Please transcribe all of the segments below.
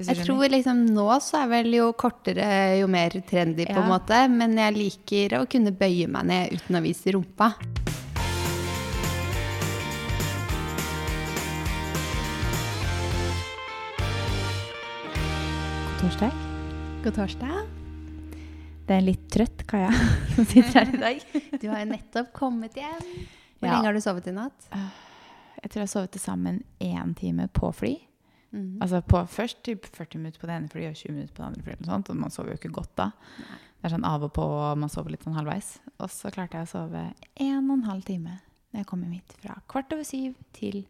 Jeg tror liksom nå så er vel jo kortere jo mer trendy, på en Ja. måte. Men jeg liker å kunne bøye meg ned uten å vise rumpa. God torsdag. God torsdag. Det er litt trøtt Kaja som sitter her i dag. Du har jo nettopp kommet hjem. Hvor Ja. lenge har du sovet i natt? Jeg tror jeg har sovet til sammen én time på fly. Mhm. Altså på først typ 40 minutter på det ene flyet og 20 minutter på det andre flyet. sånt, Og man sover jo ikke godt da. Det er sånn av og på, og man sover litt sånn halvveis. Og så klarte jeg å sove en og en halv time når jeg kom hit. Fra kvart over syv til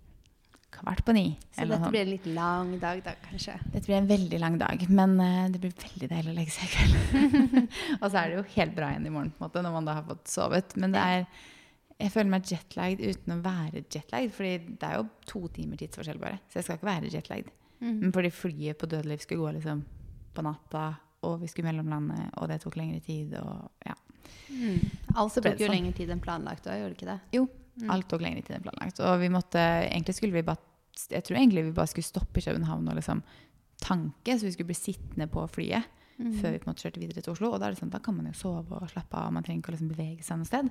kvart på ni. Så eller dette sånn. blir en litt lang dag, da, kanskje. Dette blir en veldig lang dag, men uh, det blir veldig deilig å legge seg i kveld. og så er det jo helt bra igjen i morgen, på en måte, når man da har fått sovet. Men det er, jeg føler meg jetlagd uten å være jetlagd, fordi det er jo to timer tidsforskjell bare. Så jeg skal ikke være jetlagd. Mm. Men fordi flyet på dødeliv skulle gå liksom på natta, og vi skulle mellomlande, og det tok lengre tid, og ja. Mm. Alt tok jo sånn. lengre tid enn planlagt òg, gjorde det ikke det? Jo, Mm. alt tok lengre tid enn planlagt. Og vi måtte, egentlig skulle vi bare, jeg tror egentlig vi bare skulle stoppe i København og liksom tanke, så vi skulle bli sittende på flyet. mm. før vi på en måte kjørte videre til Oslo. Og da, er det sånn, da kan man jo sove og slappe av, man trenger ikke å liksom bevege seg noe sted.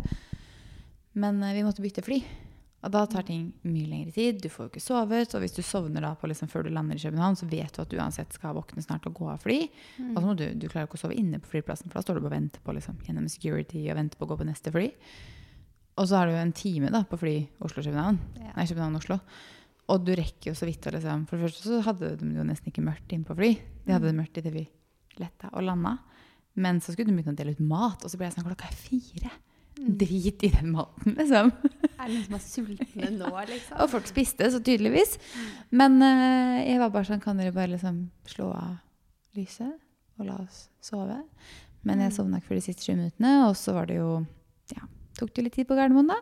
Men eh, vi måtte bytte fly. Og da tar ting mye lengre tid. Du får jo ikke sovet. Og hvis du sovner da på liksom før du lander i København, så vet du at du uansett skal våkne snart og gå av fly. Mm. Og så må du, du klarer ikke å sove inne på flyplassen, for da står du bare og venter på liksom, gjennom security og venter på å gå på neste fly. Og så har du en time da på fly Oslo-København. Ja. Nei, København-Oslo. Og du rekker jo så vidt å liksom For det første så hadde de jo nesten ikke mørkt inne på fly. De hadde det mørkt idet vi letta og landa. Men så skulle de begynne å dele ut mat, og så ble jeg sånn klokka er fire. Mm. Drit i den maten, liksom. Er det noen som er sultne nå, liksom? Og folk spiste, så tydeligvis. Men uh, jeg var bare sånn Kan dere bare liksom slå av lyset og la oss sove? Men jeg Mm. sovna ikke for de siste sju minuttene, og så var det jo Ja, tok det litt tid på Gardermoen, da.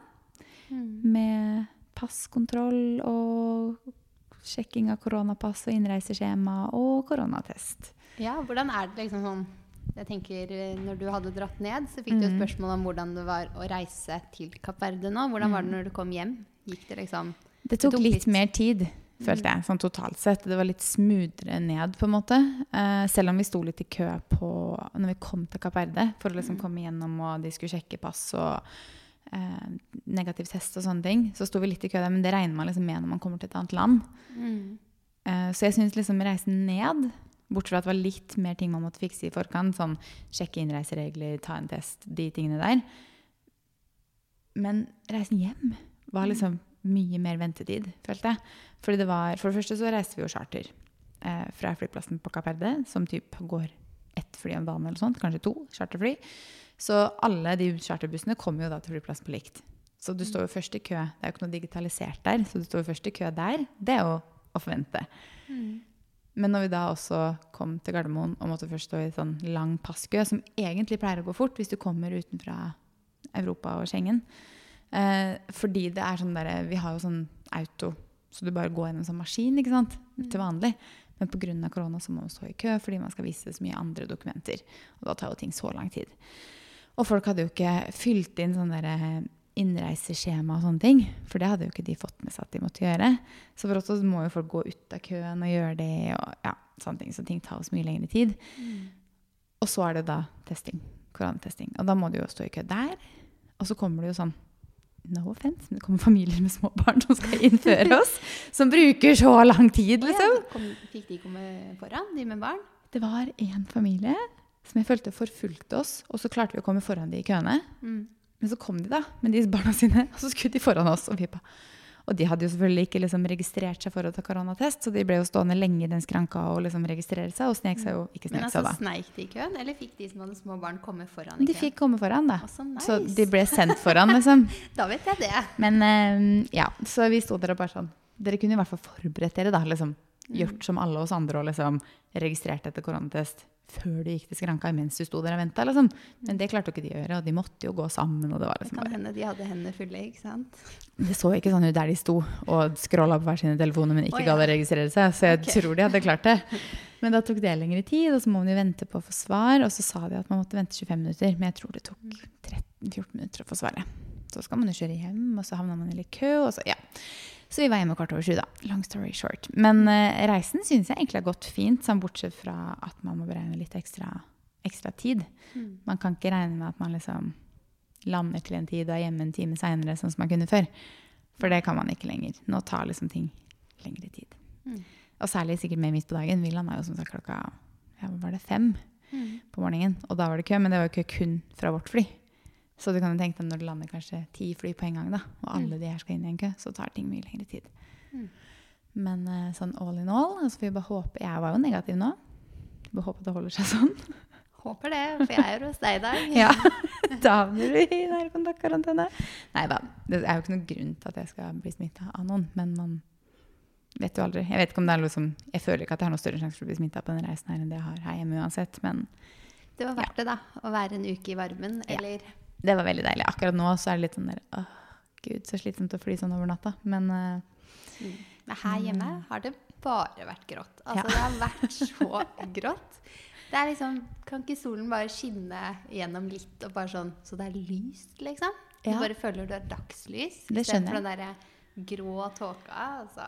Mm. Med passkontroll og sjekking av koronapass og innreiseskjema og koronatest. Ja, hvordan er det liksom sånn Jeg tenker eh, Når du hadde dratt ned, så fikk du et Mhm. spørsmål om hvordan det var å reise til Kapp Verde nå. Hvordan var det Mhm. når du kom hjem? Gikk det liksom Det tok, tok litt, litt. mer tid, følte jeg, sånn totalt sett. Det var litt smoothere ned, på en måte. Eh, selv om vi sto litt i kø på, når vi kom til Kapp Verde, for å liksom Mm. komme gjennom, og de skulle sjekke pass og eh, negativ test og sånne ting, så sto vi litt i kø der, men det regner man liksom med når man kommer til et annet land. Eh, så jeg syns liksom reisen ned, bortsett fra at det var litt mer ting man måtte fikse i forkant, sånn sjekke innreiseregler, ta en test, de tingene der. Men reisen hjem var liksom mye mer ventetid, følte jeg. Fordi det var, for det første så reiste vi jo charter eh, fra flyplassen på Kapp Verde, som typ går ett fly om dagen eller sånt, kanskje to charterfly. Så alle de charterbussene kommer jo da til flyplassen på likt. Så du står jo først i kø. Det er jo ikke noe digitalisert der, så du står jo først i kø der. Det er jo å forvente. Men når vi da også kom til Gardermoen og måtte først stå i sånn lang passkø, som egentlig pleier å gå fort hvis du kommer utenfra Europa og Schengen eh, Fordi det er sånn derre Vi har jo sånn auto, så du bare går gjennom sånn maskin, ikke sant? Til vanlig. Men pga. korona så må man stå i kø fordi man skal vise så mye andre dokumenter. Og da tar jo ting så lang tid. Og folk hadde jo ikke fylt inn sånn derre innreiseskjema og sånne ting. For det hadde jo ikke de fått med seg at de måtte gjøre. Så for oss må jo folk gå ut av køen og gjøre det. og ja, sånne ting. Så ting tar oss mye lengre tid. Og så er det da testing. Koronatesting. Og da må du jo stå i kø der. Og så kommer det jo sånn No offense, men det kommer familier med små barn som skal innføre oss. Som bruker så lang tid, liksom. ja, kom, fikk de komme foran, de med barn? Det var én familie som jeg følte forfulgte oss, og så klarte vi å komme foran de i køene. Mm. Men så kom de da, med de barna sine, og så skulle de foran oss. Og, vi bare og de hadde jo selvfølgelig ikke liksom registrert seg for å ta koronatest, så de ble jo stående lenge i den skranka og liksom registrere seg, og snek seg jo ikke Men snek altså, seg da. sneik de i køen, eller fikk de som hadde små barn, komme foran i køen? De fikk komme foran, da. Å, så nice. Så de ble sendt foran, liksom. Da vet jeg det. Men eh, ja, så vi sto der og bare sånn Dere kunne i hvert fall forberedt dere, da. liksom Gjort som alle oss andre og liksom registrert etter koronatest før du gikk til skranka mens du sto der og venta. Liksom. Men det klarte jo ikke de å gjøre, og de måtte jo gå sammen. og Det var Det liksom kan hende de hadde hendene fulle, ikke sant? Det så ikke sånn ut der de sto og scrolla på hver sine telefoner, men ikke oh, ja. gadd å registrere seg. Så jeg okay. tror de hadde klart det. Men da tok det lengre tid, og så må man jo vente på å få svar. Og så sa de at man måtte vente 25 minutter, men jeg tror det tok 13-14 minutter å få svaret. Så skal man jo kjøre hjem, og så havna man i litt kø, og så ja. Så vi var hjemme kvart over sju, da. Long story short. Men uh, reisen syns jeg egentlig har gått fint, sånn bortsett fra at man må beregne litt ekstra, ekstra tid. Man kan ikke regne med at man liksom lander til en tid og er hjemme en time seinere, sånn som man kunne før. For det kan man ikke lenger. Nå tar liksom ting lengre tid. Og særlig sikkert mer midt på dagen. Vi landa jo som sagt klokka ja, var det fem på morgenen. Og da var det kø, men det var jo kø kun fra vårt fly. Så du kan jo tenke deg når det lander kanskje ti fly på en gang, da, og alle de her skal inn i en kø, så tar ting mye lengre tid. Men eh, sånn all in all altså vi bare håper, Jeg var jo negativ nå. Vi bare håper det holder seg sånn. Håper det, for jeg er hos deg i dag. Ja, Da blir du i nærkontaktkarantene. Nei da. Det er jo ikke noen grunn til at jeg skal bli smitta av noen. Men man vet jo aldri. Jeg vet ikke om det er noe som, jeg føler ikke at jeg har noen større sjanse for å bli smitta på denne reisen her enn det jeg har her hjemme uansett. Men Det var verdt det, da. Å være en uke i varmen. Ja. Det var veldig deilig. Akkurat nå så er det litt sånn der Åh, gud, så slitsomt å fly sånn over natta. Men uh, Men her hjemme har det bare vært grått. Altså, Ja. Det har vært så grått. Det er liksom, Kan ikke solen bare skinne gjennom litt, og bare sånn, så det er lyst, liksom? Du Ja. bare føler du har dagslys istedenfor den derre grå tåka. Altså.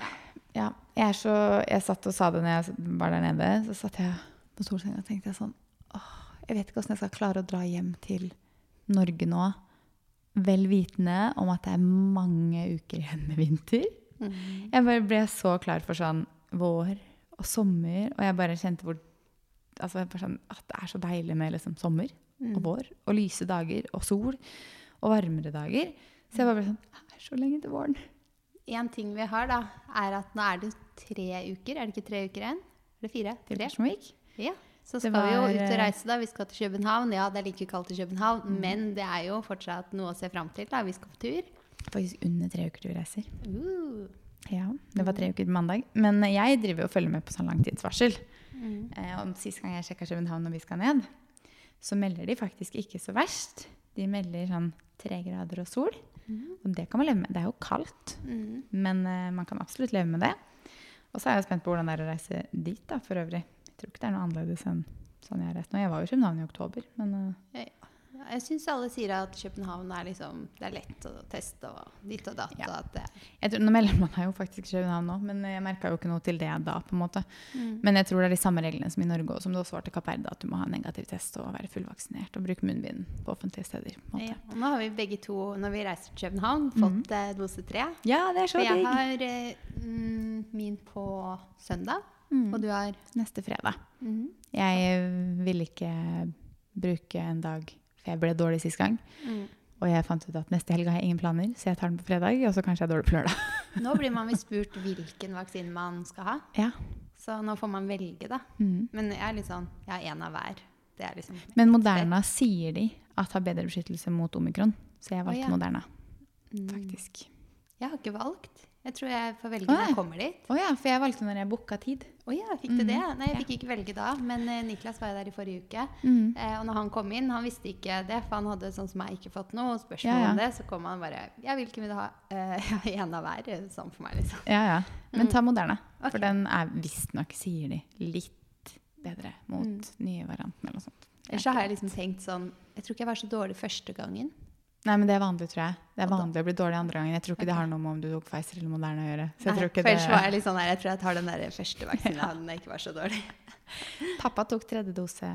Ja. ja, jeg så Jeg satt og sa det når jeg var der nede. Så satt jeg på solsenga og tenkte jeg sånn Åh, jeg vet ikke åssen jeg skal klare å dra hjem til Norge nå, vel vitende om at det er mange uker igjen med vinter. Jeg bare ble så klar for sånn vår og sommer, og jeg bare kjente hvor altså bare sånn, at det er så deilig med liksom sommer og vår og lyse dager og sol og varmere dager. Så jeg bare ble sånn Det er så lenge til våren. En ting vi har, da, er at nå er det tre uker. Er det ikke tre uker igjen? Er det fire? Til Som gikk. Ja. Så skal skal vi jo ut og eh, reise, da. Vi skal til København. Ja, det er like kaldt i København, Mm. men det er jo fortsatt noe å se fram til. da. Vi skal på tur. Faktisk under tre uker vi reiser. Uh. Ja, Det var tre uker på mandag. Men jeg driver og følger med på sånn langtidsvarsel. Mm. Eh, og Sist gang jeg sjekka København når vi skal ned, så melder de faktisk ikke så verst. De melder sånn tre grader og sol. Og det kan man leve med. Det er jo kaldt, Mm. men eh, man kan absolutt leve med det. Og så er jeg spent på hvordan det er å reise dit, da, for øvrig. Tror ikke det er noe annerledes enn sånn jeg har rett nå. Jeg var jo i København i oktober, men eh, Ja, Jeg syns alle sier at København er liksom Det er lett å teste og ditt og datt. Ja. Og jeg tror, Nå melder man seg jo faktisk i København nå, men jeg merka jo ikke noe til det da. på en måte. Men jeg tror det er de samme reglene som i Norge, og som det også var til Kapp Verde, at du må ha negativ test og være fullvaksinert og bruke munnbind på offentlige steder. på ja. Nå har vi begge to, når vi reiser til København, fått mm. dose tre. Ja, det er så digg. jeg har eh, mm, min på søndag, Mm. og du har Neste fredag. Mm. Jeg ville ikke bruke en dag, for jeg ble dårlig sist gang. Mm. Og jeg fant ut at neste helg har jeg ingen planer, så jeg tar den på fredag. Og så kanskje jeg er dårlig på lørdag. Nå blir man visst spurt hvilken vaksine man skal ha. Ja. Så nå får man velge, da. Mm. Men jeg er litt sånn Jeg har én av hver. Det er liksom Men Moderna sier de at har bedre beskyttelse mot omikron. Så jeg valgte oh, ja. Moderna, Mm. faktisk. Jeg har ikke valgt. Jeg tror jeg får velge når jeg kommer dit. Å ja, for jeg valgte når jeg booka tid. Å ja, fikk du det? Nei, jeg fikk ikke velge da. Men eh, Niklas var jo der i forrige uke. Mm. Eh, og når han kom inn, han visste ikke det, for han hadde sånn som meg ikke fått noe spørsmål Ja, ja. om det. Så kom han bare Ja, hvilken vil du ha? Eh, en av hver. Sånn for meg, liksom. Ja, ja. Men ta Moderna. okay. For den er visstnok, sier de, litt bedre mot Mm. nye varianten eller noe sånt. Ellers så har jeg liksom tenkt sånn Jeg tror ikke jeg var så dårlig første gangen. Nei, men det er vanlig, tror jeg. Det er vanlig å bli dårlig andre gangen. Jeg tror ikke det har noe med om du tok Pfizer eller Moderna å gjøre. Så jeg Nei, tror ikke det... var jeg litt sånn her, jeg tror jeg tar den der første vaksinen ja. den ikke var så dårlig. Pappa tok tredje dose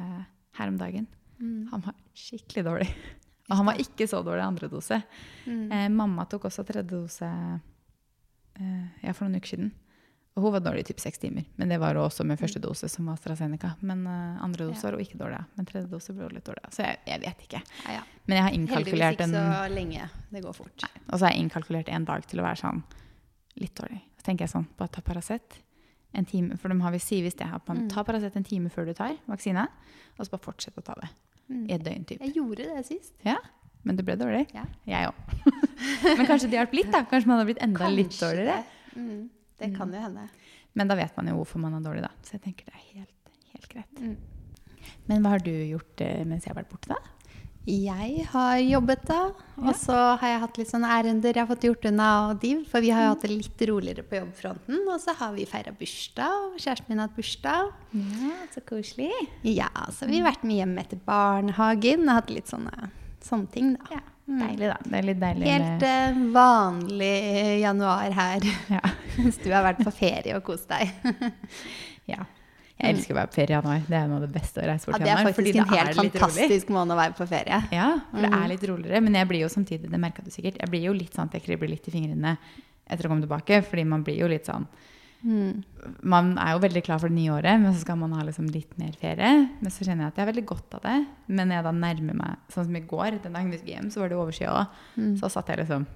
her om dagen. Mm. Han var skikkelig dårlig. Og han var ikke så dårlig andre dose. Mm. Eh, mamma tok også tredje dose eh, ja, for noen uker siden. Hun var dårlig i typ seks timer. Men det var hun også med første dose, som var AstraZeneca. Men uh, andre dose Ja. var hun ikke dårlig av. Men tredje dose ble hun litt dårlig av. Så jeg, jeg vet ikke. Ja, ja. Men jeg har Heldigvis innkalkulert ikke en så lenge. Det går fort. Og så har jeg innkalkulert en dag til å være sånn litt dårlig. Så tenker jeg sånn, bare ta Paracet en time, for de har visst det, at man Mm. tar Paracet en time før du tar vaksine, og så bare fortsett å ta det Mm. i et døgn typ. Jeg gjorde det sist. Ja, men du ble dårlig. Ja. Jeg òg. men kanskje det hjalp litt, da. Kanskje man hadde blitt enda litt Kanskje dårligere. Det, mm, det kan jo hende. Men da vet man jo hvorfor man er dårlig, da. Så jeg tenker det er helt, helt greit. Mm. Men hva har du gjort eh, mens jeg har vært borte, da? Jeg har jobbet da, og så har jeg hatt litt sånne ærender jeg har fått gjort unna og Div. For vi har jo hatt det litt roligere på jobbfronten. Og så har vi feira bursdag, og kjæresten min har hatt bursdag. Ja, så koselig. Ja, så vi har vært mye hjemme etter barnehagen og hatt litt sånne, sånne ting, da. Ja. Deilig, da. Det er litt deilig Helt eh, vanlig januar her. ja. Mens du har vært på ferie og kost deg. ja. Jeg elsker å være på ferie i januar. Det er noe av det beste å reise Ja, bort i det er januar. faktisk en helt fantastisk måned å være på ferie. Ja, for det er litt roligere. Men jeg blir jo samtidig, det merka du sikkert, jeg blir jo litt sånn at jeg kribler litt i fingrene etter å komme tilbake. Fordi man blir jo litt sånn Man er jo veldig klar for det nye året, men så skal man ha liksom litt mer ferie. Men så kjenner jeg at jeg har veldig godt av det. Men når jeg da nærmer meg Sånn som i går, den dagen vi skulle hjem, så var det overskya òg. Så satt jeg liksom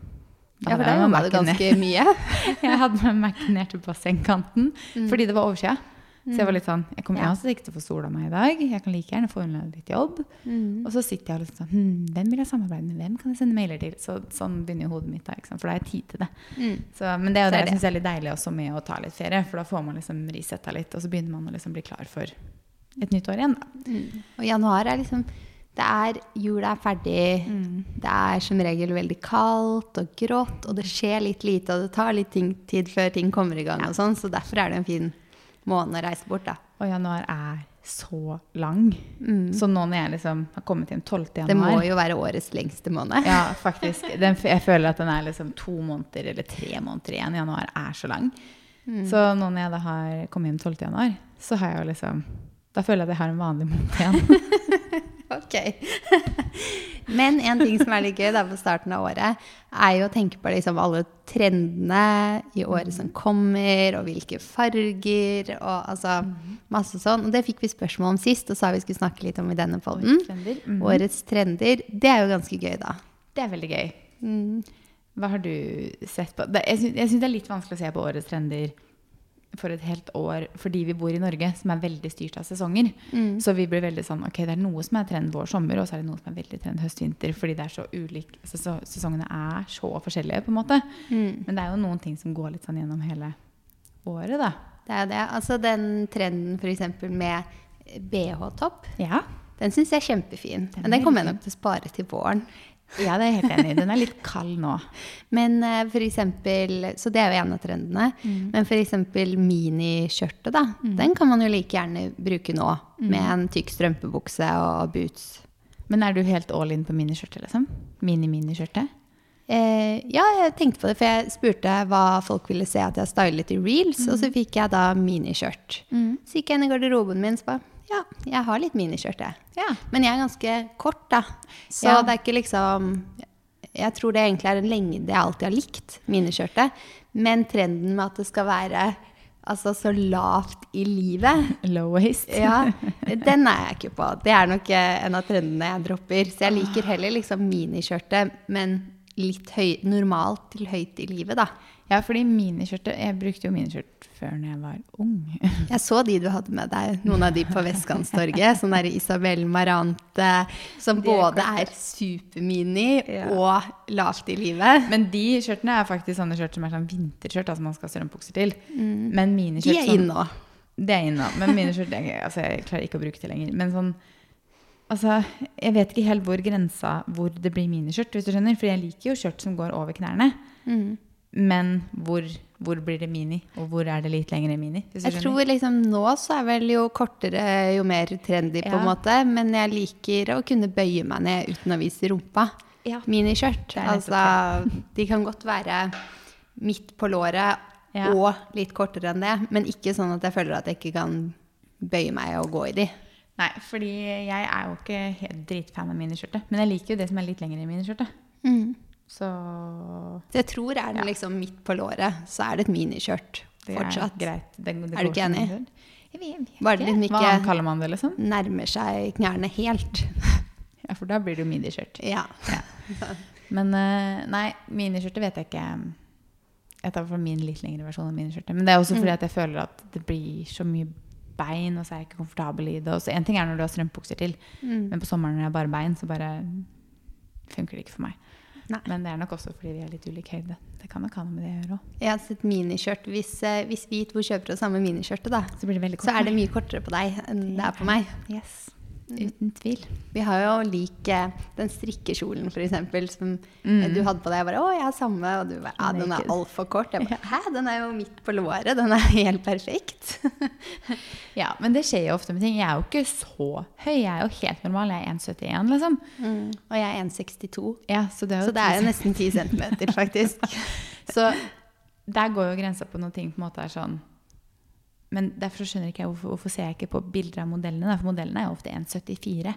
Ja, for da var det jobba du ganske mye. Jeg hadde med Mac-en ned til bassengkanten fordi det var overskya. Så jeg var litt sånn Jeg kommer Ja. også ikke til å få sola meg i dag. Jeg kan like gjerne få unna litt jobb. Og så sitter jeg og liksom sånn hm, Hvem vil jeg samarbeide med? Hvem kan jeg sende mailer til? Så, sånn begynner jo hodet mitt da. For da har jeg tid til det. Så, men det er jo det jeg syns er litt deilig også med å ta litt ferie. For da får man liksom resetta litt, og så begynner man å liksom bli klar for et nytt år igjen. da. Og januar er liksom det er, Jula er ferdig, det er som regel veldig kaldt og grått, og det skjer litt lite, og det tar litt ting, tid før ting kommer i gang, og sånn, så derfor er det en fin måned å reise bort. da. Og januar er så lang. Så nå når jeg liksom har kommet hjem 12. januar Det må jo være årets lengste måned. Ja, faktisk. Den, jeg føler at den er liksom to måneder eller tre måneder igjen. Januar er så lang. Så nå når jeg da har kommet hjem 12. januar, så har jeg jo liksom Da føler jeg at jeg har en vanlig måned igjen. Ok. Men en ting som er litt gøy da på starten av året, er jo å tenke på liksom alle trendene i året som kommer, og hvilke farger, og altså masse sånn. Og det fikk vi spørsmål om sist, og sa vi skulle snakke litt om i denne. Trender. Mhm. Årets trender. Det er jo ganske gøy, da. Det er veldig gøy. Hva har du sett på? Jeg syns det er litt vanskelig å se på årets trender for et helt år fordi vi bor i Norge, som er veldig styrt av sesonger. Så vi blir veldig sånn Ok, det er noe som er trend vår sommer, og så er det noe som er veldig trend høst-vinter. Fordi det er så ulik altså, Sesongene er så forskjellige, på en måte. Men det er jo noen ting som går litt sånn gjennom hele året, da. Det er jo det. Altså den trenden f.eks. med bh-topp, Ja. den syns jeg er kjempefin. Den Men den kommer jeg nok til å spare til våren. Ja, det er jeg helt enig i. Den er litt kald nå. Men uh, for eksempel, Så det er jo en av trendene. Men f.eks. miniskjørtet, da. Den kan man jo like gjerne bruke nå. Med en tykk strømpebukse og boots. Men er du helt all in på miniskjørtet, liksom? Mini-miniskjørtet? Eh, ja, jeg tenkte på det, for jeg spurte hva folk ville se at jeg stylet i reels, og så fikk jeg da miniskjørt. Så gikk jeg inn i garderoben min og bare Ja, jeg har litt miniskjørt, jeg. Ja. Men jeg er ganske kort, da. Så Ja. det er ikke liksom Jeg tror det egentlig er en lengde jeg alltid har likt, miniskjørtet. Men trenden med at det skal være altså, så lavt i livet, Low waist? ja, den er jeg ikke på. Det er nok eh, en av trendene jeg dropper. Så jeg liker heller liksom miniskjørtet, men litt høy, normalt til høyt i livet, da. Ja, fordi miniskjørtet Jeg brukte jo miniskjørt før når jeg var ung. Jeg så de du hadde med deg, noen av de på Vestkantstorget. Sånn der Isabel Marante, som både er supermini Ja. og lavt i livet. Men de skjørtene er faktisk sånne skjørt som er sånn vinterskjørt, altså man skal ha strømpukser til. Men De er sånn- inne nå. Det er inne. Men miniskjørt altså, jeg klarer ikke å bruke det lenger. Men sånn Altså, jeg vet ikke helt hvor grensa hvor det blir miniskjørt, hvis du skjønner. For jeg liker jo skjørt som går over knærne. Men hvor, hvor blir det mini, og hvor er det litt lengre mini? Jeg tror liksom nå så er vel jo kortere jo mer trendy, på en Ja. måte. Men jeg liker å kunne bøye meg ned uten å vise rumpa. Ja. Miniskjørt. Altså, de kan godt være midt på låret Ja. og litt kortere enn det, men ikke sånn at jeg føler at jeg ikke kan bøye meg og gå i de. Nei, fordi jeg er jo ikke helt dritfan av miniskjørtet. Men jeg liker jo det som er litt lengre i miniskjørtet. Så Så jeg tror er den Ja. liksom midt på låret, så er det et miniskjørt fortsatt. er. Det, det Er du ikke enig? Jeg vet, jeg vet Bare den ikke. Hva kaller man det, liksom? Nærmer seg knærne helt. Ja, for da blir det jo miniskjørt. Ja. Men eh, nei, miniskjørtet vet jeg ikke. Jeg tar for min litt lengre versjon av miniskjørtet. Men det er også fordi at jeg føler at det blir så mye bein, og så er jeg ikke komfortabel i det. Og så En ting er når du har strømpebukser til, men på sommeren når jeg har bare bein, så bare funker det ikke for meg. Nei. Men det er nok også fordi vi er litt ulik høyde. Det kan nok ha noe med det å gjøre òg. Jeg har sett miniskjørt. Hvis, eh, hvis vi to kjøper det samme miniskjørtet, da, Så det så er det mye kortere på deg enn det er på meg. Yes. Uten tvil. Vi har jo lik den strikkekjolen, eksempel, som Mm. du hadde på deg. Jeg bare 'Å, jeg har samme.' Og du bare 'Ja, den er altfor kort'. Jeg bare 'Hæ, den er jo midt på låret. Den er helt perfekt'. Ja, men det skjer jo ofte med ting. Jeg er jo ikke så høy. Jeg er jo helt normal. Jeg er 1,71, liksom. Og jeg er 1,62. Ja, så det er jo Så det er jo nesten 10 cm, faktisk. Så der går jo grensa på noen ting på en måte er sånn Men derfor skjønner ikke jeg hvorfor, hvorfor ser jeg ikke på bilder av modellene. For modellene er jo ofte 1,74.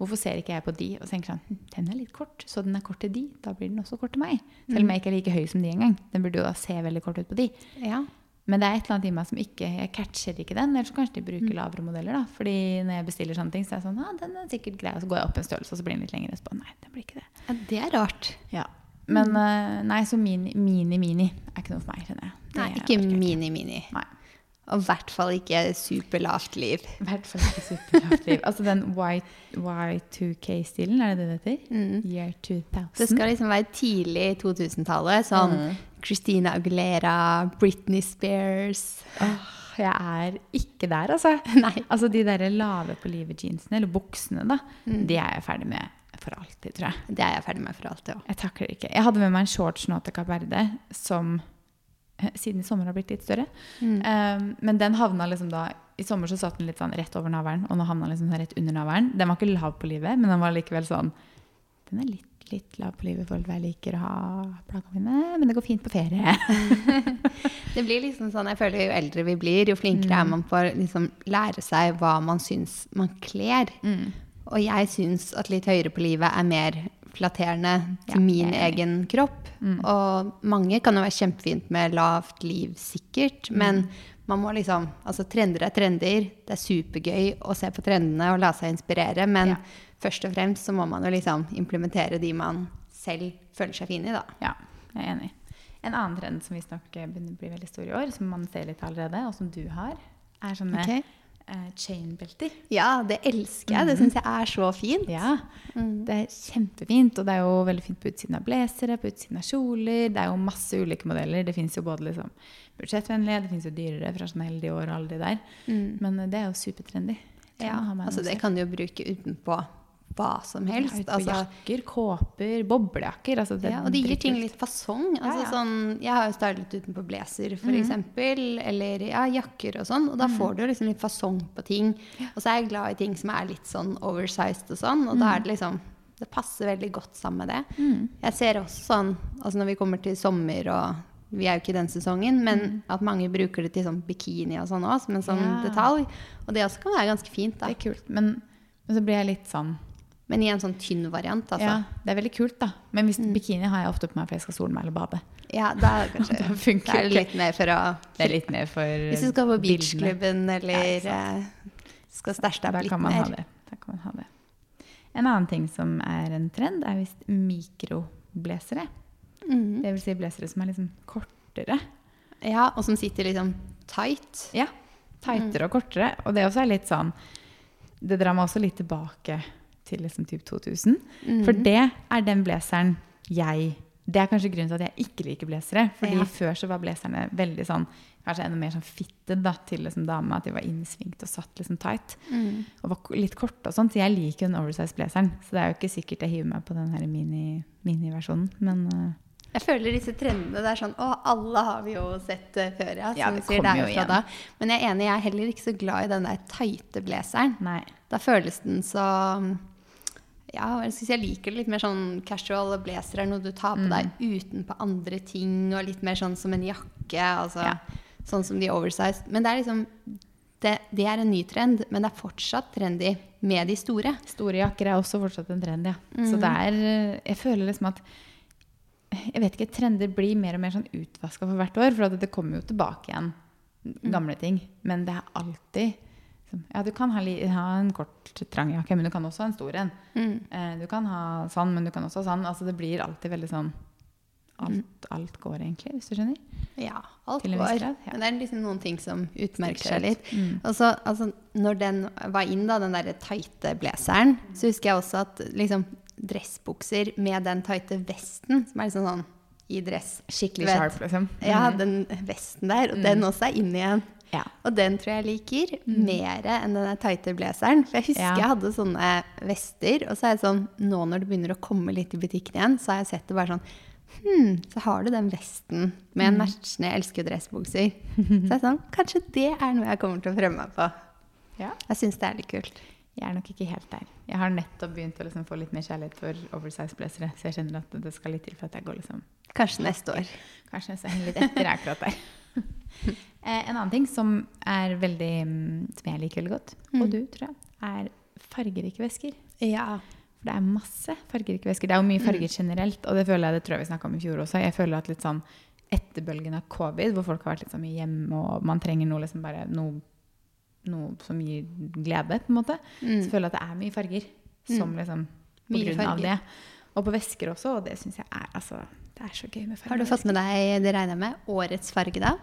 Hvorfor ser ikke jeg på de og tenker sånn hm, Den er litt kort, så den er kort til de. Da blir den også kort til meg. Selv om jeg ikke er like høy som de engang. Den burde jo da se veldig kort ut på de. Ja. Men det er et eller annet i meg som ikke Jeg catcher ikke den. Eller så kanskje de bruker lavere modeller, da. Fordi når jeg bestiller sånne ting, så er jeg sånn ah, den er sikkert grei. Og så går jeg opp en størrelse, og så blir den litt lengre. Og så bare, nei, den blir ikke det. ja, det er rart. Ja. Men eh, nei, så mini, mini, mini er ikke noe for meg, kjenner jeg. Det Nei, ikke mini-mini. Nei. Og i hvert fall ikke superlavt liv. I hvert fall ikke superlavt liv. Altså den Y- Y2K-stilen, er det det det heter? Year 2000. Det skal liksom være tidlig 2000-tallet. Sånn Christina Aguilera, Britney Spears Åh, jeg er ikke der, altså. Nei. Altså de der lave på livet-jeansene, eller buksene, da, de er jeg ferdig med for alltid, tror jeg. Det er jeg ferdig med for alltid òg. Jeg takler ikke. Jeg hadde med meg en shorts nå til Kapp Verde som siden i sommer har blitt litt større. Um, men den havna liksom da I sommer så satt den litt sånn rett over navlen, og nå havna den liksom sånn rett under navlen. Den var ikke lav på livet, men den var likevel sånn Den er litt, litt lav på livet i forhold til hva jeg liker å ha plaggene mine, men det går fint på ferie. Det blir liksom sånn, jeg føler Jo eldre vi blir, jo flinkere er man på å liksom lære seg hva man syns man kler. Og jeg syns at litt høyere på livet er mer flatterende til Ja, min egen kropp. Og mange kan jo være kjempefint med lavt liv, sikkert. Men man må liksom Altså, trender er trender. Det er supergøy å se på trendene og la seg inspirere. Men Ja. først og fremst så må man jo liksom implementere de man selv føler seg fin i, da. Ja, jeg er enig. En annen trend som visstnok begynner å bli veldig stor i år, som man ser litt allerede, og som du har, er sånne Ok. Eh, chain-belter. Ja, det elsker jeg. Det syns jeg er så fint. Ja, det er kjempefint. Og det er jo veldig fint på utsiden av blazere, på utsiden av kjoler. Det er jo masse ulike modeller. Det fins jo både liksom budsjettvennlige, det fins jo dyrere fra Chanel, Dior og alle de der. Men eh, det er jo supertrendy. Ja, altså det kan du jo bruke utenpå hva som helst. Ja, altså, jakker, kåper, boblejakker. Altså det ja, og det gir ting litt fasong. Altså, ja. Sånn, jeg har jo stylet utenpå blazer, for eksempel, eller ja, jakker og sånn. Og da får du liksom litt fasong på ting. Og så er jeg glad i ting som er litt sånn oversized og sånn, og da er det liksom Det passer veldig godt sammen med det. Jeg ser også sånn, altså når vi kommer til sommer og vi er jo ikke i den sesongen, men at mange bruker det til sånn bikini og sånn òg, som en sånn Ja. detalj. Og det også kan være ganske fint, da. Det er kult. Men, men så blir jeg litt sånn Men i en sånn tynn variant, altså. Ja, det er veldig kult, da. Men hvis, bikini har jeg ofte på meg for jeg skal sole meg eller bade. Ja, da det kanskje Da funker er litt mer for å Det er litt mer for Hvis du skal på beachklubben eller ja, skal stæsje deg opp litt mer. det. Da kan man ha det. En annen ting som er en trend, er visst mikroblazere. Mm. Det vil si blazere som er liksom kortere. Ja, og som sitter liksom tight. Ja, tightere og kortere. Og det også er litt sånn Det drar meg også litt tilbake til liksom typ 2000. For det er den blazeren jeg Det er kanskje grunnen til at jeg ikke liker blazere. Fordi Ja. før så var blazerne veldig sånn Kanskje enda mer sånn fitted da, til liksom dame. At de var innsvingt og satt liksom tight. Og var litt korte og sånn. Så jeg liker den oversize blazeren. Så det er jo ikke sikkert jeg hiver meg på den her mini- mini-versjonen. Men uh, Jeg føler disse trendene det er sånn Å, alle har vi jo sett eh, før, ja. Ja, det sier, kommer er jo igjen. da. Men jeg er enig, jeg er heller ikke så glad i den der tighte blazeren. Da føles den så ja, jeg jeg liker det litt mer sånn casual. Blazer er noe du tar på Mm. deg utenpå andre ting, og litt mer sånn som en jakke. Altså, Ja. Sånn som de oversized. Men det er liksom det, det er en ny trend, men det er fortsatt trendy med de store. Store jakker er også fortsatt en trend, ja. Så det er eh, Jeg føler liksom at Jeg vet ikke, trender blir mer og mer sånn utvaska for hvert år. For det kommer jo tilbake igjen gamle ting. Men det er alltid Ja, du kan ha, ha en kort, trang jakke, men du kan også ha en stor en. Eh, Du kan ha sånn, men du kan også ha sånn. Altså det blir alltid veldig sånn Alt, alt går egentlig, hvis du skjønner. Ja, alt går. ja. Men det er liksom noen ting som utmerker seg litt. Mm. Og så, altså, når den var inn, da, den derre tighte blazeren, så husker jeg også at liksom dressbukser med den tighte vesten, som er liksom sånn i dress Skikkelig sharp, liksom. Ja, Mhm. den vesten der, og den også er inn igjen. Ja. Og den tror jeg liker mer enn den tighte blazeren. For jeg husker Ja. jeg hadde sånne vester, og så er det sånn Nå når det begynner å komme litt i butikken igjen, så har jeg sett det bare sånn Hm, så har du den vesten med en matchende Jeg elsker dressbukser. Så jeg er sånn Kanskje det er noe jeg kommer til å prøve meg på. Ja. Jeg syns det er litt kult. Jeg er nok ikke helt der. Jeg har nettopp begynt å liksom få litt mer kjærlighet for oversize-blazere, så jeg kjenner at det skal litt til for at jeg går liksom Kanskje neste år. Kanskje jeg år, litt etter akkurat der. Eh, en annen ting som er veldig mm, Som jeg liker veldig godt, og du, tror jeg, er fargerike vesker. Ja. For det er masse fargerike vesker. Det er jo mye farger generelt, og det føler jeg det tror jeg vi snakka om i fjor også. Jeg føler at litt sånn etterbølgen av covid, hvor folk har vært litt sånn mye hjemme, og man trenger noe liksom bare noe, noe som gir glede, på en måte, så føler jeg at det er mye farger. Som liksom på Mye grunn av det. Og på vesker også, og det syns jeg er altså Det er så gøy med farger. Har du fått med deg, det regner jeg med, årets farge, da?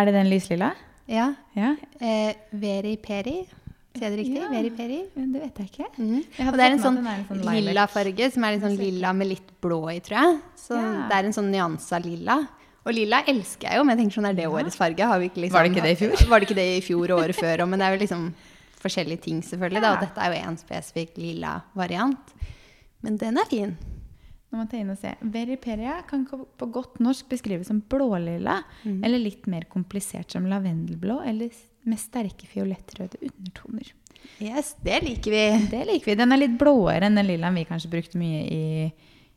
Er det den lyslilla? Ja. Ja. Eh, Veri Peri. Sier jeg det riktig? Ja. Veri Peri. Det vet jeg ikke. Mm. Jeg Og det er en sånn, er en sånn lilla farge, som er litt sånn lilla med litt blå i, tror jeg. Så Ja. det er en sånn nyansa av lilla. Og lilla elsker jeg jo, men jeg tenker sånn, er det årets farge? Har vi ikke liksom, Var det ikke det i fjor? Var det ikke det i fjor og året før òg? Men det er jo liksom forskjellige ting, selvfølgelig. Da. Og dette er jo en spesifikk lilla variant. Men den er fin. Nå må jeg ta inn og se. Veriperia kan på godt norsk beskrives som blålilla, Mm. eller litt mer komplisert som lavendelblå, eller med sterke fiolettrøde undertoner. Yes, det liker vi. Det liker vi. Den er litt blåere enn den lillaen vi kanskje brukte mye i,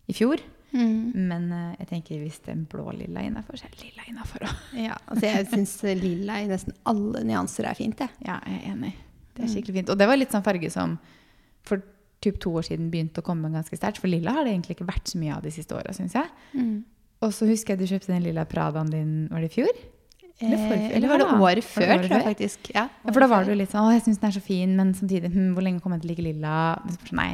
i fjor. Mm. Men uh, jeg tenker hvis den blå lilla er innafor, så er det lilla innafor òg. Ja, altså jeg syns lilla i nesten alle nyanser er fint, jeg. Ja, jeg er enig. Det Mm. er skikkelig fint. Og det var litt sånn farge som for typ to år siden begynte å komme ganske sterkt. For lilla har det egentlig ikke vært så mye av de siste åra, syns jeg. Mm. Og så husker jeg du kjøpte den lilla Pradaen din, var det i fjor? Eller for, Eh, eller var det året før, det året før? faktisk. Ja, Ja, for da var du litt sånn Å, jeg syns den er så fin, men samtidig hm, Hvor lenge kommer jeg til å like lilla? Sånn, Nei.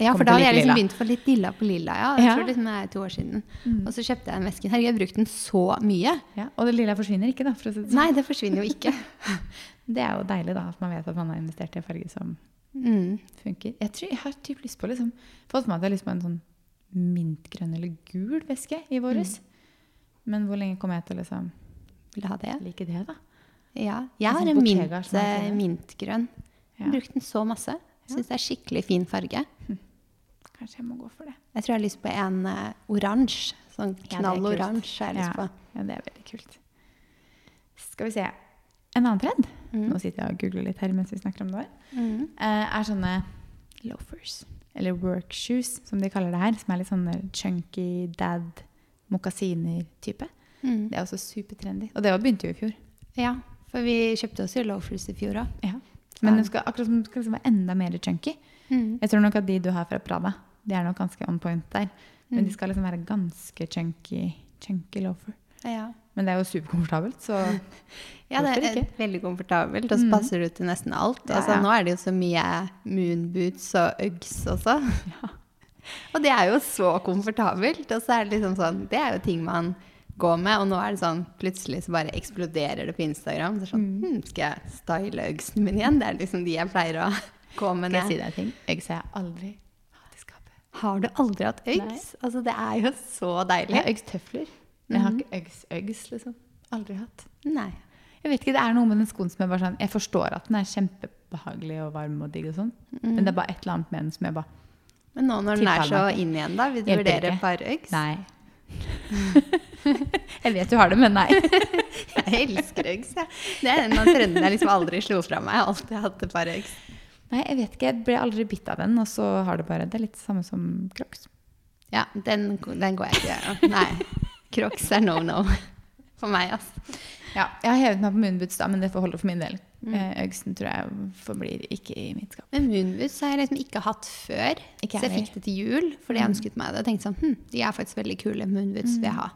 Ja, for da hadde jeg liksom begynt å få litt lilla på lilla. Ja. Jeg Ja. tror liksom det er to år siden. Og så kjøpte jeg den vesken. Herregud, jeg har brukt den så mye. Ja, og det lilla forsvinner ikke, da. For å si det sånn. Nei, det forsvinner jo ikke. Det er jo deilig, da, at man vet at man har investert i en farge som Mm. funker. Jeg tror jeg har typ lyst på liksom Fått med at jeg har lyst på en sånn mintgrønn eller gul veske i våres. Men hvor lenge kommer jeg til å liksom Vil ha det? like det, da? Ja. Jeg har sånn en mint, mintgrønn. Har Ja. brukt den så masse. Syns det er skikkelig fin farge. Kanskje jeg må gå for det. Jeg tror jeg har lyst på en uh, oransje. Sånn Ja, knall oransje har jeg lyst Ja. på. Ja, det er veldig kult. Skal vi se. En annen trend, Mm. nå sitter jeg og googler litt her mens vi snakker om det, Mm. eh, er sånne loafers. Eller work shoes, som de kaller det her. Som er litt sånne chunky dad mokasiner-type. Mm. Det er også supertrendy. Og det begynte jo i fjor. Ja, for vi kjøpte oss jo loafers i fjor òg. Ja. Men det skal, akkurat som det skal liksom være enda mer chunky. Mm. Jeg tror nok at de du har fra Prada, de er nok ganske on point der. Men Mm. de skal liksom være ganske chunky, chunky loafer. Ja. Men det er jo superkomfortabelt, så Ja, det er veldig komfortabelt, og så Mm. passer det til nesten alt. Ja, Altså, ja. Nå er det jo så mye moonboots og Uggs også. Og det er jo så komfortabelt. Og så er det liksom sånn Det er jo ting man går med, og nå er det sånn plutselig så bare eksploderer det på Instagram. Så sånn hm, Skal jeg style Uggsen min igjen? Det er liksom de jeg pleier å gå med. Skal jeg si deg ting? Uggs har jeg aldri hatt i skapet. Har du aldri hatt Uggs? Altså, det er jo så deilig. Jeg har Uggs-tøfler, jeg har Mhm. ikke Uggs-Uggs, liksom. Aldri hatt. Nei. Jeg vet ikke, Det er noe med den skoen som jeg bare sånn Jeg forstår at den er kjempebehagelig og varm og digg og sånn, men det er bare et eller annet med den som jeg bare Men nå når den er så inn igjen, da, vil du vurdere et par Uggs? Nei. jeg vet du har det, men nei. Jeg elsker Uggs, jeg. Det er en av trendene jeg liksom aldri slo fra meg. Jeg har alltid hatt et par Uggs. Nei, jeg vet ikke. Jeg ble aldri bitt av den, og så har det bare Det er litt det samme som Crocs. Ja, den, den går jeg ikke Nei. Crocs er no no for meg, altså. Ja, jeg har hevet meg på moonboots, da, men det får holde for min del. Øgsten Uggsen tror jeg forblir ikke i mitt skap. Men moonboots har jeg liksom ikke hatt før. Ikke så jeg fikk det til jul fordi jeg ønsket meg det. Og tenkte sånn, hm, de er faktisk veldig kule. Moonboots vil jeg ha.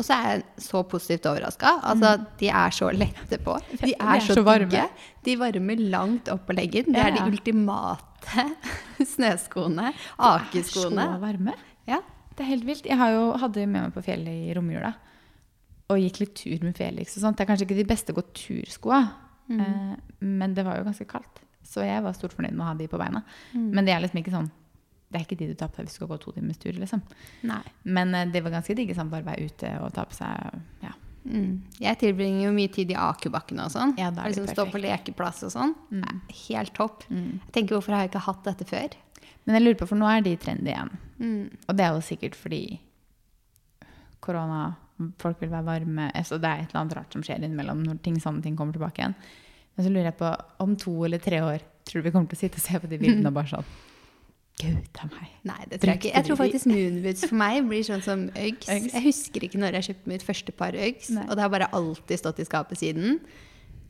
Og så er jeg så positivt overraska. Altså, de er så lette på. De De er, er så, så varme. De varmer langt opp på leggen. Det er de ultimate snøskoene. Så varme. Ja. Det er helt vilt. Jeg har jo, hadde med meg på fjellet i romjula og gikk litt tur med Felix. og sånt. Det er kanskje ikke de beste gå turskoa, eh, men det var jo ganske kaldt. Så jeg var stort fornøyd med å ha de på beina. Men det er liksom ikke sånn det er ikke de du tar på deg hvis du skal gå to timers tur. liksom. Nei. Men eh, det var ganske digg sånn bare være ute og ta på seg ja, Mm. Jeg tilbringer jo mye tid i akebakkene og sånn. Ja, da er det liksom Stå på lekeplass og sånn. Mm. Helt topp. Jeg tenker hvorfor har jeg ikke hatt dette før? Men jeg lurer på, for nå er de trendy igjen. Mm. Og det er jo sikkert fordi korona, folk vil være varme altså Det er et eller annet rart som skjer innimellom når ting, sånne ting kommer tilbake igjen. Men så lurer jeg på, om to eller tre år, tror du vi kommer til å sitte og se på de bildene og bare sånn Gud a meg. Nei, det tror jeg ikke. Jeg tror faktisk moonboots for meg blir sånn som Uggs. Jeg husker ikke når jeg kjøpte mitt første par Uggs, og det har bare alltid stått i skapet siden.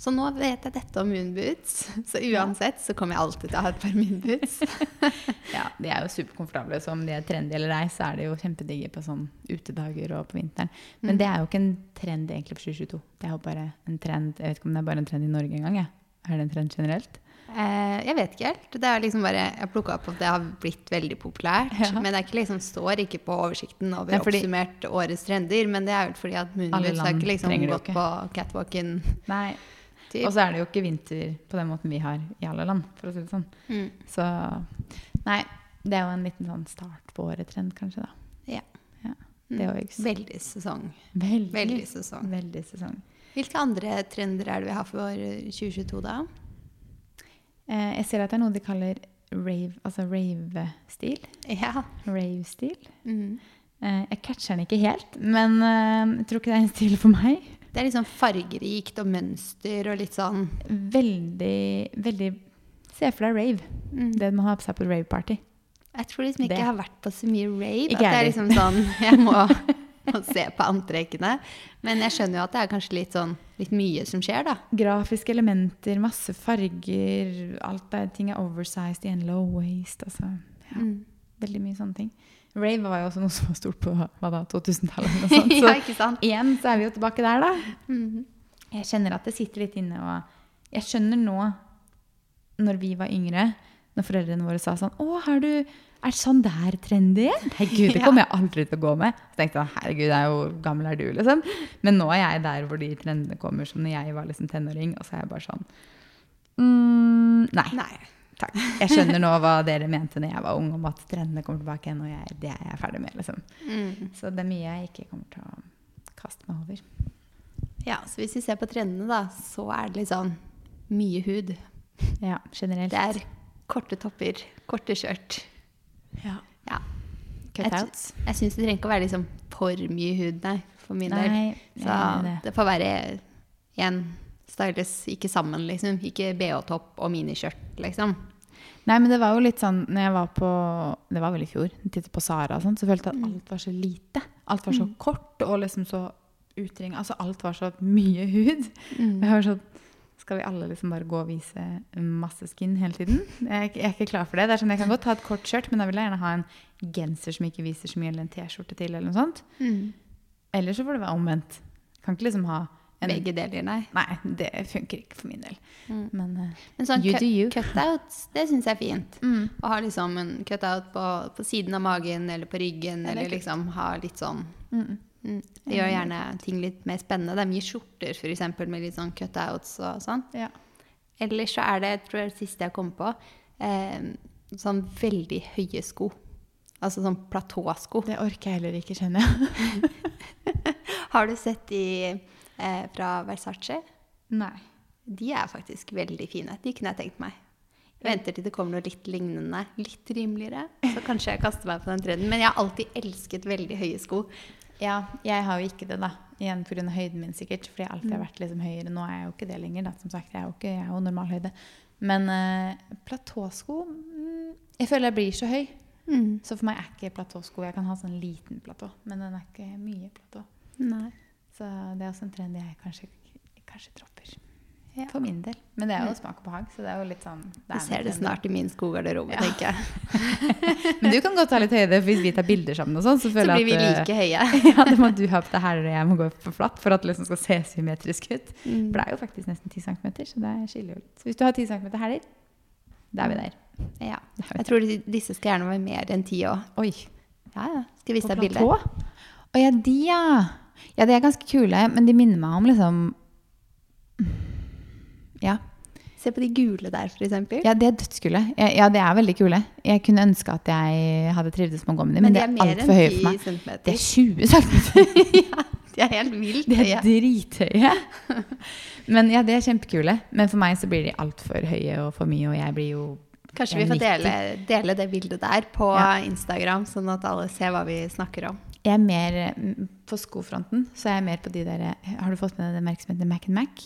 Så nå vet jeg dette om moonboots. Så uansett så kommer jeg alltid til å ha et par moonboots. Ja, De er jo superkomfortable, så om de er trendy eller ei, så er de jo kjempedigge på sånn utedager og på vinteren. Men det er jo ikke en trend egentlig på 2022. Det er jo bare en trend Jeg vet ikke om det er bare en trend i Norge engang. jeg. Er det en trend generelt? Eh, jeg vet ikke helt. Det er liksom bare, jeg plukka opp at det har blitt veldig populært. Ja. Men det ikke liksom, står ikke på oversikten over fordi- oppsummert årets trender. Men det er jo fordi at moonboots har ikke liksom gått på catwalken. Nei. Typ. Og så er det jo ikke vinter på den måten vi har i alle land, for å si det sånn. Mm. Så Nei, det er jo en liten sånn start på året-trend, kanskje, da. Ja. Ja, det er jo Veldig sesong. Veldig, Veldig sesong. Veldig sesong. Hvilke andre trender er det vi har for 2022, da? Eh, jeg ser at det er noe de kaller rave, altså rave-stil. Ja. Rave-stil. Mm. Eh, jeg catcher den ikke helt, men eh, jeg tror ikke det er en stil for meg. Det er litt sånn fargerikt og mønster og litt sånn Veldig, veldig Se for deg rave. mm. Det man har på seg på rave-party. Jeg tror liksom ikke Det. jeg har vært på så mye rave. Ikke at det er liksom sånn Jeg må, må se på antrekkene. Men jeg skjønner jo at det er kanskje litt sånn litt mye som skjer, da. Grafiske elementer, masse farger. Alt er, ting er oversized i en low waste. Altså, ja, Mm. veldig mye sånne ting. Rave var jo også noe som var stort på 2000-tallet. eller ja, ikke sant? igjen så er vi jo tilbake der, da. Mm. Jeg kjenner at det sitter litt inne. Og jeg skjønner nå, når vi var yngre, når foreldrene våre sa sånn Å, har du er sånn der trendy? Herregud, det kommer jeg aldri til å gå med. Så tenkte jeg herregud, er jo gammel er du, liksom. Men nå er jeg der hvor de trendene kommer, som når jeg var liksom tenåring. Og så er jeg bare sånn mm, Nei. Nei. Takk. Jeg skjønner nå hva dere mente når jeg var ung, om at trendene kommer tilbake igjen, og jeg, det er jeg ferdig med. liksom. Mm. Så det er mye jeg ikke kommer til å kaste meg over. Ja, så hvis vi ser på trendene, da, så er det litt sånn mye hud. Ja, generelt. Det er korte topper, korte skjørt. ja. Ja. Cutouts. Jeg syns det trenger ikke å være liksom for mye hud, nei, for min del. Så jeg det. det får være én styles, ikke sammen, liksom. Ikke bh-topp og miniskjørt, liksom. Nei, men det var jo litt sånn når jeg var på Det var vel i fjor. Tittet på Sara og sånn, så følte jeg at alt var så lite. Alt var så kort og liksom så utring. Altså alt var så mye hud. Mm. jeg var sånn Skal vi alle liksom bare gå og vise masse skin hele tiden? Jeg jeg er ikke klar for det. Det er sånn, Jeg kan godt ha et kort skjørt, men da vil jeg gjerne ha en genser som ikke viser så mye, eller en T-skjorte til, eller noe sånt. Mm. Eller så får det være omvendt. Kan ikke liksom ha en Begge deler, nei. Nei, det funker ikke for min del. Mm. Men uh, Men sånn You do you. cutouts, det syns jeg er fint. mm. Å ha liksom en cutout på, på siden av magen eller på ryggen, er eller kult. liksom ha litt sånn Mm. mm. Det gjør gjerne ting litt mer spennende. Det er mye skjorter for eksempel, med litt sånn cutouts og sånn. Ja. Ellers så er det, jeg tror det er det siste jeg kom på, eh, sånn veldig høye sko. Altså sånn platåsko. Det orker jeg heller ikke, kjenner jeg. Har du sett de eh, fra Versace? Nei. De er faktisk veldig fine. De kunne jeg tenkt meg. Jeg venter til det kommer noe litt lignende, litt rimeligere. Så kanskje jeg kaster meg på den trenden. Men jeg har alltid elsket veldig høye sko. Ja, jeg har jo ikke det, da. Igjen pga. høyden min, sikkert. Fordi jeg alltid har Mm. vært liksom høyere. Nå er jeg jo ikke det lenger, da. Som sagt, jeg er jo, ikke, jeg er jo normal høyde. Men uh, platåsko mm, Jeg føler jeg blir så høy. Mm. Så for meg er ikke platåsko Jeg kan ha sånn liten platå, men den er ikke mye platå. Nei. Så det er også en trend jeg kanskje, kanskje dropper. Ja. For min del. Men det er jo smak og behag, så det er jo litt sånn Du er ser det snart i min skoggarderobe, Ja. tenker jeg. Men du kan godt ta litt høyde, for hvis vi tar bilder sammen og sånn, så Så blir vi like høye. ja, det må du ha på deg hæler, og jeg må gå for flatt for at det liksom skal se symmetrisk ut. Mm. For det er jo faktisk nesten 10 cm, så det skiller jo litt. Så hvis du har 10 cm hæler, da er vi der. Ja. Er vi Jeg tror disse skal gjerne være mer enn ti òg. Oi. Ja, ja. Skal vise deg bildet? platå? Å ja, de, ja. Ja, de er ganske kule, men de minner meg om liksom Ja. Se på de gule der, eksempel. Ja, de er dødskule. Ja, ja, de er veldig kule. Jeg kunne ønske at jeg hadde trivdes med å gå med dem, men, men de er er altfor høye for meg. 10 centimeter. Det er 20 cm. ja, de er helt vilt De er høye. drithøye. Men ja, de er kjempekule. Men for meg så blir de altfor høye og for mye, og jeg blir jo Kanskje vi får dele, dele det bildet der på Ja. Instagram, sånn at alle ser hva vi snakker om. Jeg er mer mm, På skofronten så er jeg mer på de der Har du fått med deg den merksomheten Mac and Mac?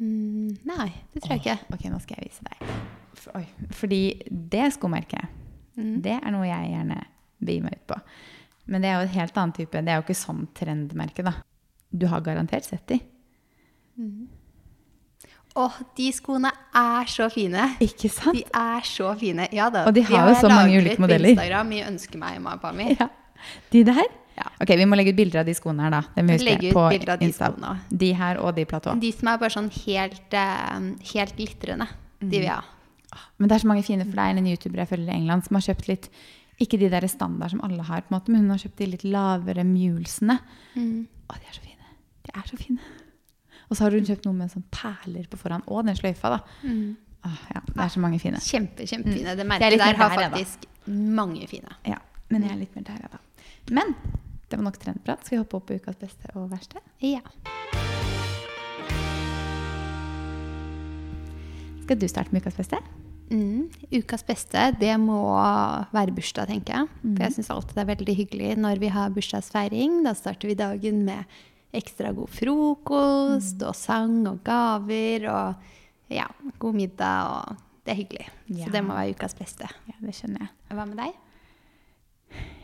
Mm, nei, det tror jeg ikke. Ok, nå skal jeg vise deg. For, oi, fordi det skomerket, Mm. det er noe jeg gjerne begir meg ut på. Men det er jo et helt annet type. Det er jo ikke sånn trendmerke, da. Du har garantert sett de. Åh, de skoene er så fine. Ikke sant? De er så fine. Ja da. Og de har jo så mange ulike lagret ulike på modeller. Instagram i Ønske meg, Mapami. Ja. De der? Ja. Ok, vi må legge ut bilder av de skoene her, da. Det må vi huske Legge ut på bilder av de Insta. skoene. De her og de platå. De som er bare sånn helt, eh, helt glitrende, de vil jeg ha. Men det er så mange fine, for det er en YouTuber jeg følger i England som har kjøpt litt Ikke de der standard som alle har, på en måte, men hun har kjøpt de litt lavere mulesene. Å, de er så fine. De er så fine. Og så har hun kjøpt noe med sånn perler på foran. Og den sløyfa, da. Åh, ja, det er så mange fine. Kjempe, kjempefine. Det Jeg er merket der har faktisk mange fine. Ja, men jeg er litt mer der, ja da. Men det var nok trendprat. Skal vi hoppe opp på ukas beste og verste? Ja. Skal du starte med ukas beste? Mm. Ukas beste, det må være bursdag, tenker jeg. For jeg syns alltid det er veldig hyggelig når vi har bursdagsfeiring. Da starter vi dagen med ekstra god frokost og sang og gaver og ja, god middag og Det er hyggelig. Ja. Så det må være ukas beste. Ja, det skjønner jeg. Hva med deg?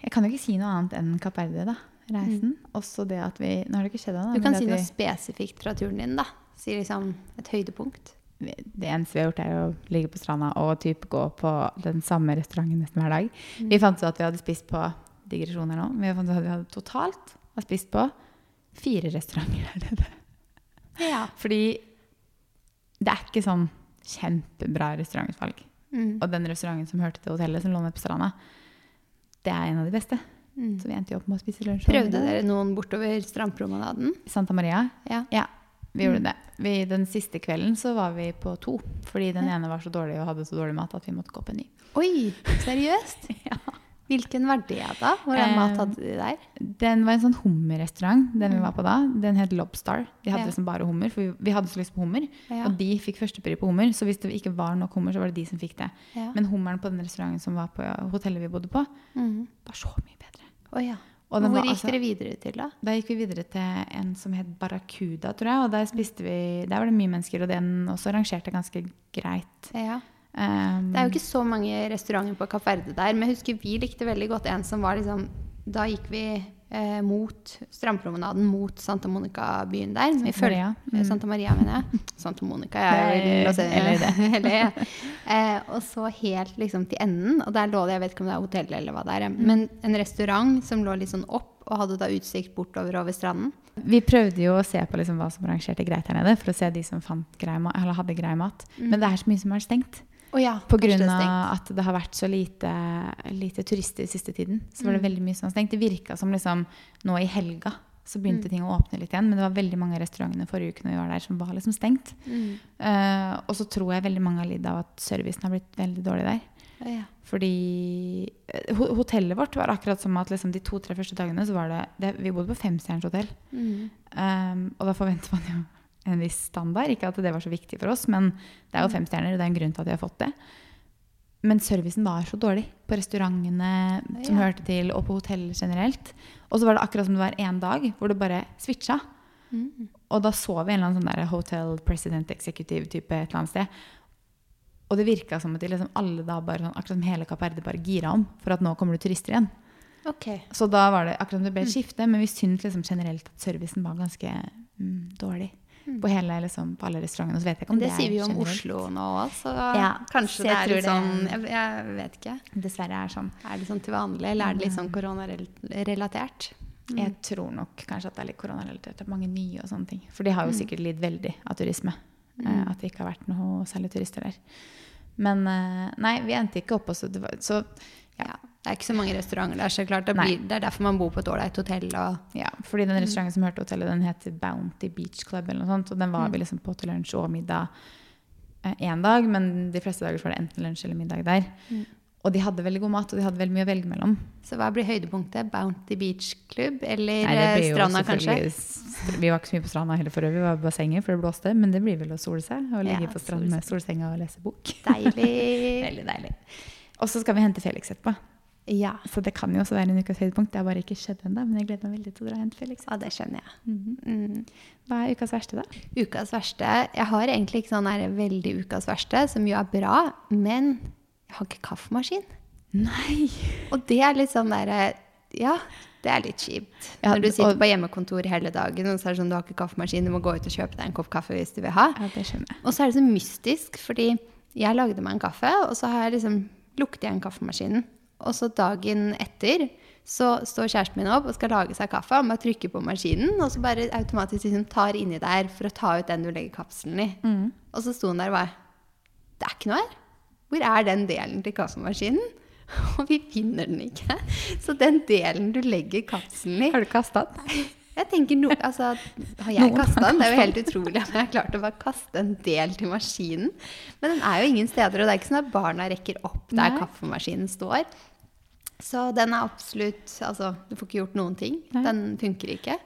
Jeg kan jo ikke si noe annet enn Kapp Verde, da. Reisen. Også det at vi Nå har det ikke skjedd ennå. Du kan si noe vi- spesifikt fra turen din, da. Si liksom et høydepunkt. det eneste vi har gjort, er å ligge på stranda og typ gå på den samme restauranten nesten hver dag. Vi fant ut at vi hadde spist på digresjoner nå. Vi fant ut at vi hadde totalt har spist på fire restauranter her nede. Ja. Fordi det er ikke sånn kjempebra restaurantutvalg. Mm. Og den restauranten som hørte til hotellet, som lå nede på stranda, det er en av de beste. Mm. Så vi endte jo opp med å spise lunsj. Prøvde dere noen bortover strandpromenaden? Santa Maria? Ja. Ja, vi gjorde det. Vi, den siste kvelden så var vi på to. Fordi den ene var så dårlig og hadde så dårlig mat at vi måtte gå opp en ny. Oi, seriøst? Ja. Hvilken var det, da? Hvordan mat hadde de der? Den var en sånn hummerrestaurant, den vi var på da. Den het Lobstar. De hadde Ja. liksom bare hummer, for vi, hadde så lyst på hummer. Ja. Og de fikk førstepri på hummer, så hvis det ikke var nok hummer, så var det de som fikk det. Ja. Men hummeren på den restauranten som var på hotellet vi bodde på, mm. var så mye bedre. Oh, ja. Og Hvor var gikk altså- dere videre til, da? Da gikk vi videre til en som het Barracuda, tror jeg. Og der spiste vi Der var det mye mennesker, og den også rangerte ganske greit. Ja. Um, Det er jo ikke så mange restauranter på Kapp Verde der, men jeg husker vi likte veldig godt en som var liksom Da gikk vi eh, mot strandpromenaden mot Santa Monica-byen der. Santa Maria. Eh, Mm. Santa Maria, mener jeg. Santa Monica, jeg er LA, ja. eh, og så helt liksom til enden, og der lå det, jeg vet ikke om det er hotell eller hva det er, Mm. men en restaurant som lå litt sånn opp og hadde da utsikt bortover over stranden. Vi prøvde jo å se på liksom hva som rangerte greit her nede, for å se de som fant grei mat, eller hadde grei mat. Men det er så mye som er stengt. Å ja, På Mm. grunn av at det har vært så lite, lite turister i siste tiden. Så var det Mm. veldig mye som var stengt. Det virka som liksom nå i helga så Mm. begynte ting å åpne litt igjen. Men det var veldig mange av restaurantene forrige uke når vi var der som var liksom stengt. Mm. Uh, og så tror jeg veldig mange har lidd av at servicen har blitt veldig dårlig der. Ja. Fordi eh, ho- hotellet vårt var akkurat som at liksom de to-tre første dagene så var det, det Vi bodde på femstjerners hotell. Mm. Um, og da forventer man jo en viss standard. Ikke at det var så viktig for oss, men det er jo fem stjerner, og det er en grunn til at vi har fått det. Men servicen var så dårlig på restaurantene som Ja. hørte til, og på hotell generelt. Og så var det akkurat som det var én dag hvor det bare switcha. Mm. Og da så vi en eller annen sånn der Hotel President Executive-type et eller annet sted. Og det virka som at liksom alle da bare sånn, akkurat som hele Kapp Verde bare gira om for at nå kommer det turister igjen. Okay. Så da var det akkurat som det Mm. ble et skifte, men vi syntes liksom generelt at servicen var ganske mm, dårlig. På, hele, liksom, på alle restaurantene. Så vet jeg ikke om Mm. Det det, sier vi jo om generelt. Oslo nå òg, så Ja, kanskje så det er litt sånn jeg, jeg vet ikke. Dessverre er sånn. Er det sånn til vanlig, eller er det litt sånn koronarelatert? Jeg tror nok kanskje at det er litt koronarelatert. At mange nye og sånne ting. For de har jo Mm. sikkert lidd veldig av turisme. Mm. At det ikke har vært noe særlig turister der. Men eh, nei, vi endte ikke opp også. Det var, så Ja. Det er ikke så mange restauranter der, så klart det, blir, det er derfor man bor på et ålreit hotell. Og, ja, fordi den restauranten som hørte hotellet, den heter Bounty Beach Club eller noe sånt. Og den var vi liksom på til lunsj og middag én dag, men de fleste dager så var det enten lunsj eller middag der. Og de hadde veldig god mat, og de hadde veldig mye å velge mellom. Så hva blir høydepunktet? Bounty Beach Club eller Nei, eh, stranda, kanskje? Vi var ikke så mye på stranda heller for øvrig, vi var på bassenget, for det blåste. Men det blir vel å sole seg og ligge Ja, på stranden med solsenga og lese bok. Deilig. Veldig deilig. Og så skal vi hente Felix etterpå. Ja. Så det kan jo også være en ukas høydepunkt. Det har bare ikke skjedd ennå, men jeg gleder meg veldig til å dra og hente Felix. ja, det skjønner jeg. Mhm. Mm. Hva er ukas verste, da? Ukas verste Jeg har egentlig ikke sånn der veldig ukas verste, som jo er bra, men jeg har ikke kaffemaskin. Nei! Og det er litt sånn derre Ja, det er litt kjipt. Ja, Når du sitter og- på hjemmekontor hele dagen, og så er det sånn du har ikke kaffemaskin, du må gå ut og kjøpe deg en kopp kaffe hvis du vil ha. Ja, det skjønner jeg. Og så er det så mystisk, fordi jeg lagde meg en kaffe, og så har jeg liksom lukter jeg inn kaffemaskinen. Og så dagen etter så står kjæresten min opp og skal lage seg kaffe. Han bare trykker på maskinen, og så bare automatisk liksom tar inni der for å ta ut den du legger kapselen i. Mm. Og så sto han der og bare Det er ikke noe her. Hvor er den delen til kaffemaskinen? Og vi finner den ikke. Så den delen du legger kapselen i Har du kasta den? jeg tenker no, altså, Har jeg kasta den? Det er jo helt utrolig at jeg har klart å bare kaste en del til maskinen. Men den er jo ingen steder, og det er ikke sånn at barna rekker opp der Nei. kaffemaskinen står. Så den er absolutt Altså, du får ikke gjort noen ting. Nei. Den funker ikke.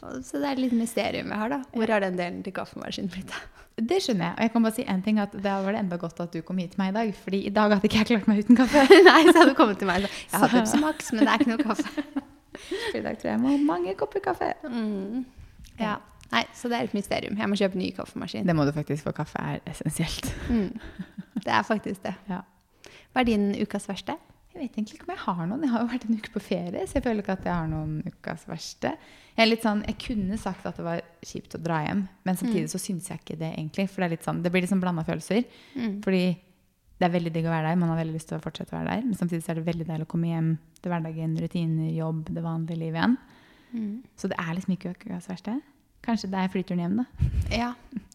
Så det er litt mysterium jeg har, da. Hvor har den delen til kaffemaskinen blitt av? Det skjønner jeg. Og jeg kan bare si en ting, at da var det enda godt at du kom hit til meg i dag. Fordi i dag hadde ikke jeg klart meg uten kaffe. Nei, så hadde du kommet til meg og sagt Jeg har Pepsi Max, men det er ikke noe kaffe. For i dag tror jeg jeg må ha mange kopper kaffe. Mm. Ja. Nei, så det er et mysterium. Jeg må kjøpe ny kaffemaskin. Det må du faktisk, for kaffe er essensielt. Mm. Det er faktisk det. Ja. Hva er din ukas verste? Jeg vet egentlig ikke om jeg har noen. Jeg har jo vært en uke på ferie, så jeg føler ikke at jeg har noen ukas verste. Jeg, er litt sånn, jeg kunne sagt at det var kjipt å dra hjem, men samtidig så syns jeg ikke det egentlig. For det, er litt sånn, det blir litt sånn blanda følelser. Mm. Fordi det er veldig digg å være der, man har veldig lyst til å fortsette å være der. Men samtidig så er det veldig deilig å komme hjem til hverdagen, rutiner, jobb, det vanlige livet igjen. Mm. Så det er liksom ikke ukas verste. Kanskje det er flyturen hjem, da. Ja.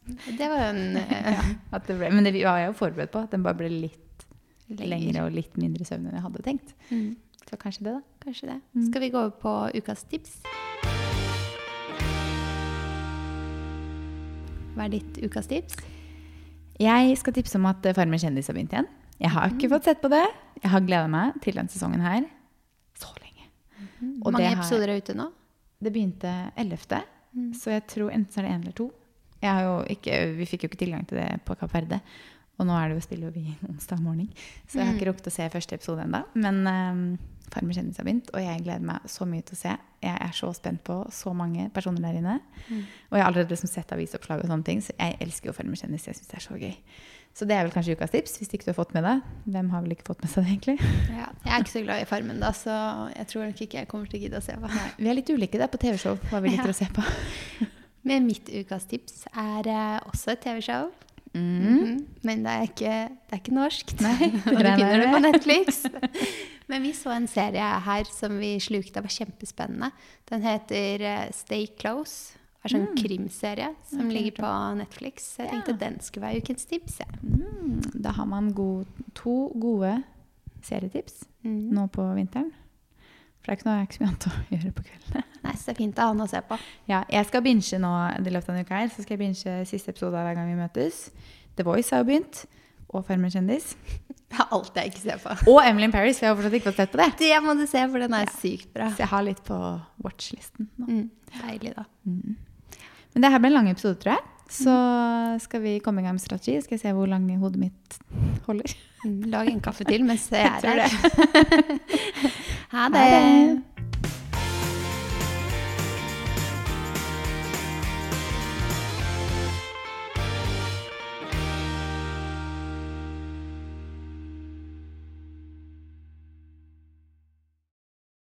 Det var en ja, At det ble, men det var jeg jo forberedt på. At den bare ble litt lenger. lengre og litt mindre søvn enn jeg hadde tenkt. Mm. Så kanskje det, da. Kanskje det. Mm. Skal vi gå over på ukas tips? Hva er ditt ukas tips? Jeg skal tipse om at eh, Farmen kjendis har begynt igjen. Jeg har ikke fått sett på det. Jeg har gleda meg til den sesongen her så lenge. Hvor Mange det episoder er ute nå? Det begynte 11., Mm. så jeg tror enten så er det én eller to. Jeg har jo ikke, vi fikk jo ikke tilgang til det på Kapp Verde. Og nå er det jo spiller vi onsdag morgen, så jeg har Mm. ikke rukket å se første episode ennå. Men um, Farmen kjendis har begynt, og jeg gleder meg så mye til å se. Jeg er så spent på så mange personer der inne. Mm. Og jeg har allerede liksom sett avisoppslag og sånne ting, så jeg elsker jo Farmen kjendis. Jeg syns det er så gøy. Så det er vel kanskje ukas tips, hvis ikke du har fått med det. Hvem har vel ikke fått med seg det, egentlig? Ja. Jeg er ikke så glad i Farmen, da, så jeg tror nok ikke jeg kommer til å gidde å se på. Vi er litt ulike der på TV-show, hva vi liker Ja. å se på. Men mitt ukas tips er eh, også et TV-show. Mm. Mhm. Men det er ikke, det er ikke norsk. Nei, du finner det på med. Netflix. Men vi så en serie her som vi slukte. Det var kjempespennende. Den heter eh, Stay Close. Det er en sånn krimserie som ligger på Netflix. Jeg tenkte Ja. den skulle være ukens tips. Ja. Mm, da har man god, to gode serietips Mm. nå på vinteren. For det er ikke, noe, ikke så mye annet å gjøre på kveldene. Nei, så det er fint å ha noe å se på. Ja, jeg skal binche nå i løpet av her. Så skal jeg binche siste episode hver gang vi møtes. The Voice har jo begynt. Og Farmen kjendis. Det er alt jeg ikke ser på. Og Emily in Paris, for jeg har fortsatt ikke fått sett på det. Det må du se, for den er sykt bra. Så jeg har litt på watchlisten nå. Mm. Deilig, da. Men det her ble en lang episode, tror jeg. Så skal vi komme i gang med strategi. Skal jeg se hvor lang hodet mitt holder. Mm. Lag en kaffe til mens jeg er her. ha Ha det. det.